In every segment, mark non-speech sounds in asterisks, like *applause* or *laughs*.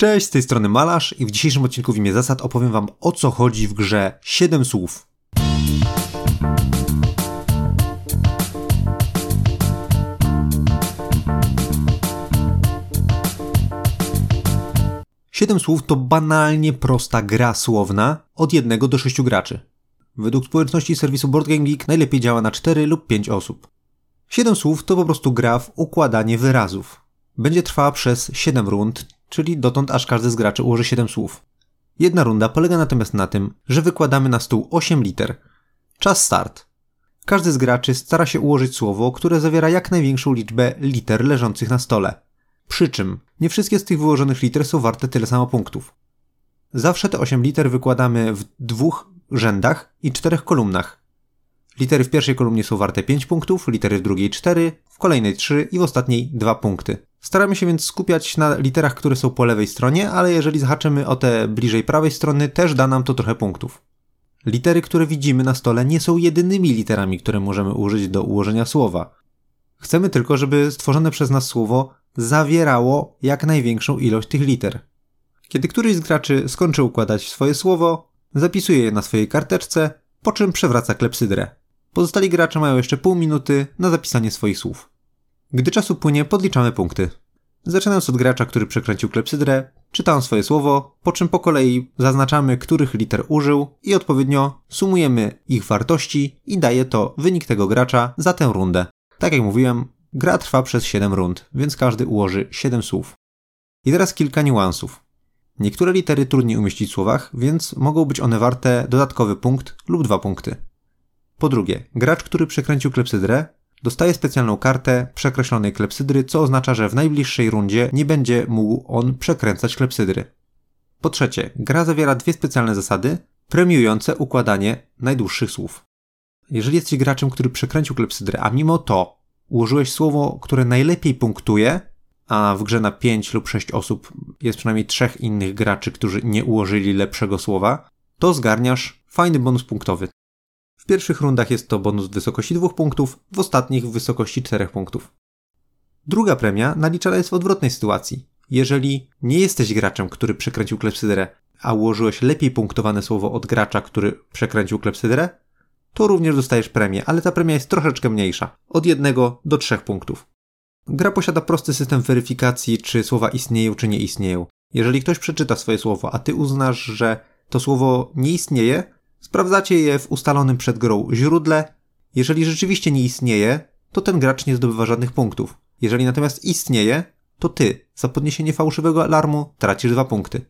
Cześć, z tej strony Malarz i w dzisiejszym odcinku w imię zasad opowiem wam o co chodzi w grze 7 słów. Siedem słów to banalnie prosta gra słowna od jednego do sześciu graczy. Według społeczności serwisu Board Game Geek najlepiej działa na 4 lub 5 osób. Siedem słów to po prostu gra w układanie wyrazów. Będzie trwała przez 7 rund, czyli dotąd aż każdy z graczy ułoży 7 słów. Jedna runda polega natomiast na tym, że wykładamy na stół 8 liter. Czas start. Każdy z graczy stara się ułożyć słowo, które zawiera jak największą liczbę liter leżących na stole. Przy czym nie wszystkie z tych wyłożonych liter są warte tyle samo punktów. Zawsze te 8 liter wykładamy w dwóch rzędach i czterech kolumnach. Litery w pierwszej kolumnie są warte 5 punktów, litery w drugiej 4, w kolejnej 3 i w ostatniej 2 punkty. Staramy się więc skupiać na literach, które są po lewej stronie, ale jeżeli zahaczymy o te bliżej prawej strony, też da nam to trochę punktów. Litery, które widzimy na stole, nie są jedynymi literami, które możemy użyć do ułożenia słowa. Chcemy tylko, żeby stworzone przez nas słowo zawierało jak największą ilość tych liter. Kiedy któryś z graczy skończy układać swoje słowo, zapisuje je na swojej karteczce, po czym przewraca klepsydrę. Pozostali gracze mają jeszcze pół minuty na zapisanie swoich słów. Gdy czasu płynie, podliczamy punkty. Zaczynając od gracza, który przekręcił klepsydrę, czytam swoje słowo, po czym po kolei zaznaczamy, których liter użył i odpowiednio sumujemy ich wartości i daje to wynik tego gracza za tę rundę. Tak jak mówiłem, gra trwa przez 7 rund, więc każdy ułoży 7 słów. I teraz kilka niuansów. Niektóre litery trudniej umieścić w słowach, więc mogą być one warte dodatkowy punkt lub dwa punkty. Po drugie, gracz, który przekręcił klepsydrę, dostaje specjalną kartę przekreślonej klepsydry, co oznacza, że w najbliższej rundzie nie będzie mógł on przekręcać klepsydry. Po trzecie, gra zawiera dwie specjalne zasady premiujące układanie najdłuższych słów. Jeżeli jesteś graczem, który przekręcił klepsydrę, a mimo to ułożyłeś słowo, które najlepiej punktuje, a w grze na 5 lub 6 osób jest przynajmniej trzech innych graczy, którzy nie ułożyli lepszego słowa, to zgarniasz fajny bonus punktowy. W pierwszych rundach jest to bonus w wysokości 2 punktów, w ostatnich w wysokości 4 punktów. Druga premia naliczana jest w odwrotnej sytuacji. Jeżeli nie jesteś graczem, który przekręcił klepsydrę, a ułożyłeś lepiej punktowane słowo od gracza, który przekręcił klepsydrę, to również dostajesz premię, ale ta premia jest troszeczkę mniejsza, od 1 do 3 punktów. Gra posiada prosty system weryfikacji, czy słowa istnieją, czy nie istnieją. Jeżeli ktoś przeczyta swoje słowo, a ty uznasz, że to słowo nie istnieje, sprawdzacie je w ustalonym przed grą źródle. Jeżeli rzeczywiście nie istnieje, to ten gracz nie zdobywa żadnych punktów. Jeżeli natomiast istnieje, to ty za podniesienie fałszywego alarmu tracisz dwa punkty.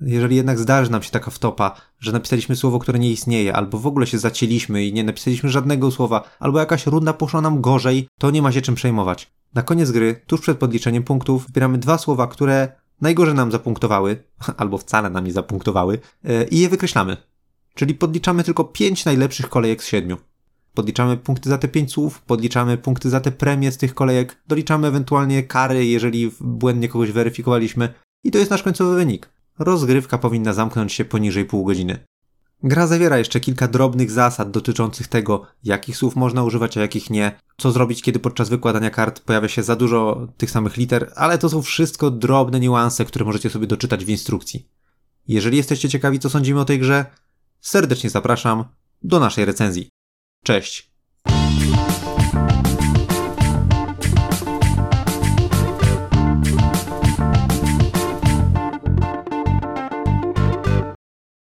Jeżeli jednak zdarzy nam się taka wtopa, że napisaliśmy słowo, które nie istnieje, albo w ogóle się zacięliśmy i nie napisaliśmy żadnego słowa, albo jakaś runda poszła nam gorzej, to nie ma się czym przejmować. Na koniec gry, tuż przed podliczeniem punktów, wybieramy dwa słowa, które najgorzej nam zapunktowały, *laughs* albo wcale nam nie zapunktowały, e, i je wykreślamy. Czyli podliczamy tylko pięć najlepszych kolejek z siedmiu. Podliczamy punkty za te pięć słów, podliczamy punkty za te premie z tych kolejek, doliczamy ewentualnie kary, jeżeli błędnie kogoś weryfikowaliśmy, i to jest nasz końcowy wynik. Rozgrywka powinna zamknąć się poniżej pół godziny. Gra zawiera jeszcze kilka drobnych zasad dotyczących tego, jakich słów można używać, a jakich nie, co zrobić, kiedy podczas wykładania kart pojawia się za dużo tych samych liter, ale to są wszystko drobne niuanse, które możecie sobie doczytać w instrukcji. Jeżeli jesteście ciekawi, co sądzimy o tej grze, serdecznie zapraszam do naszej recenzji. Cześć!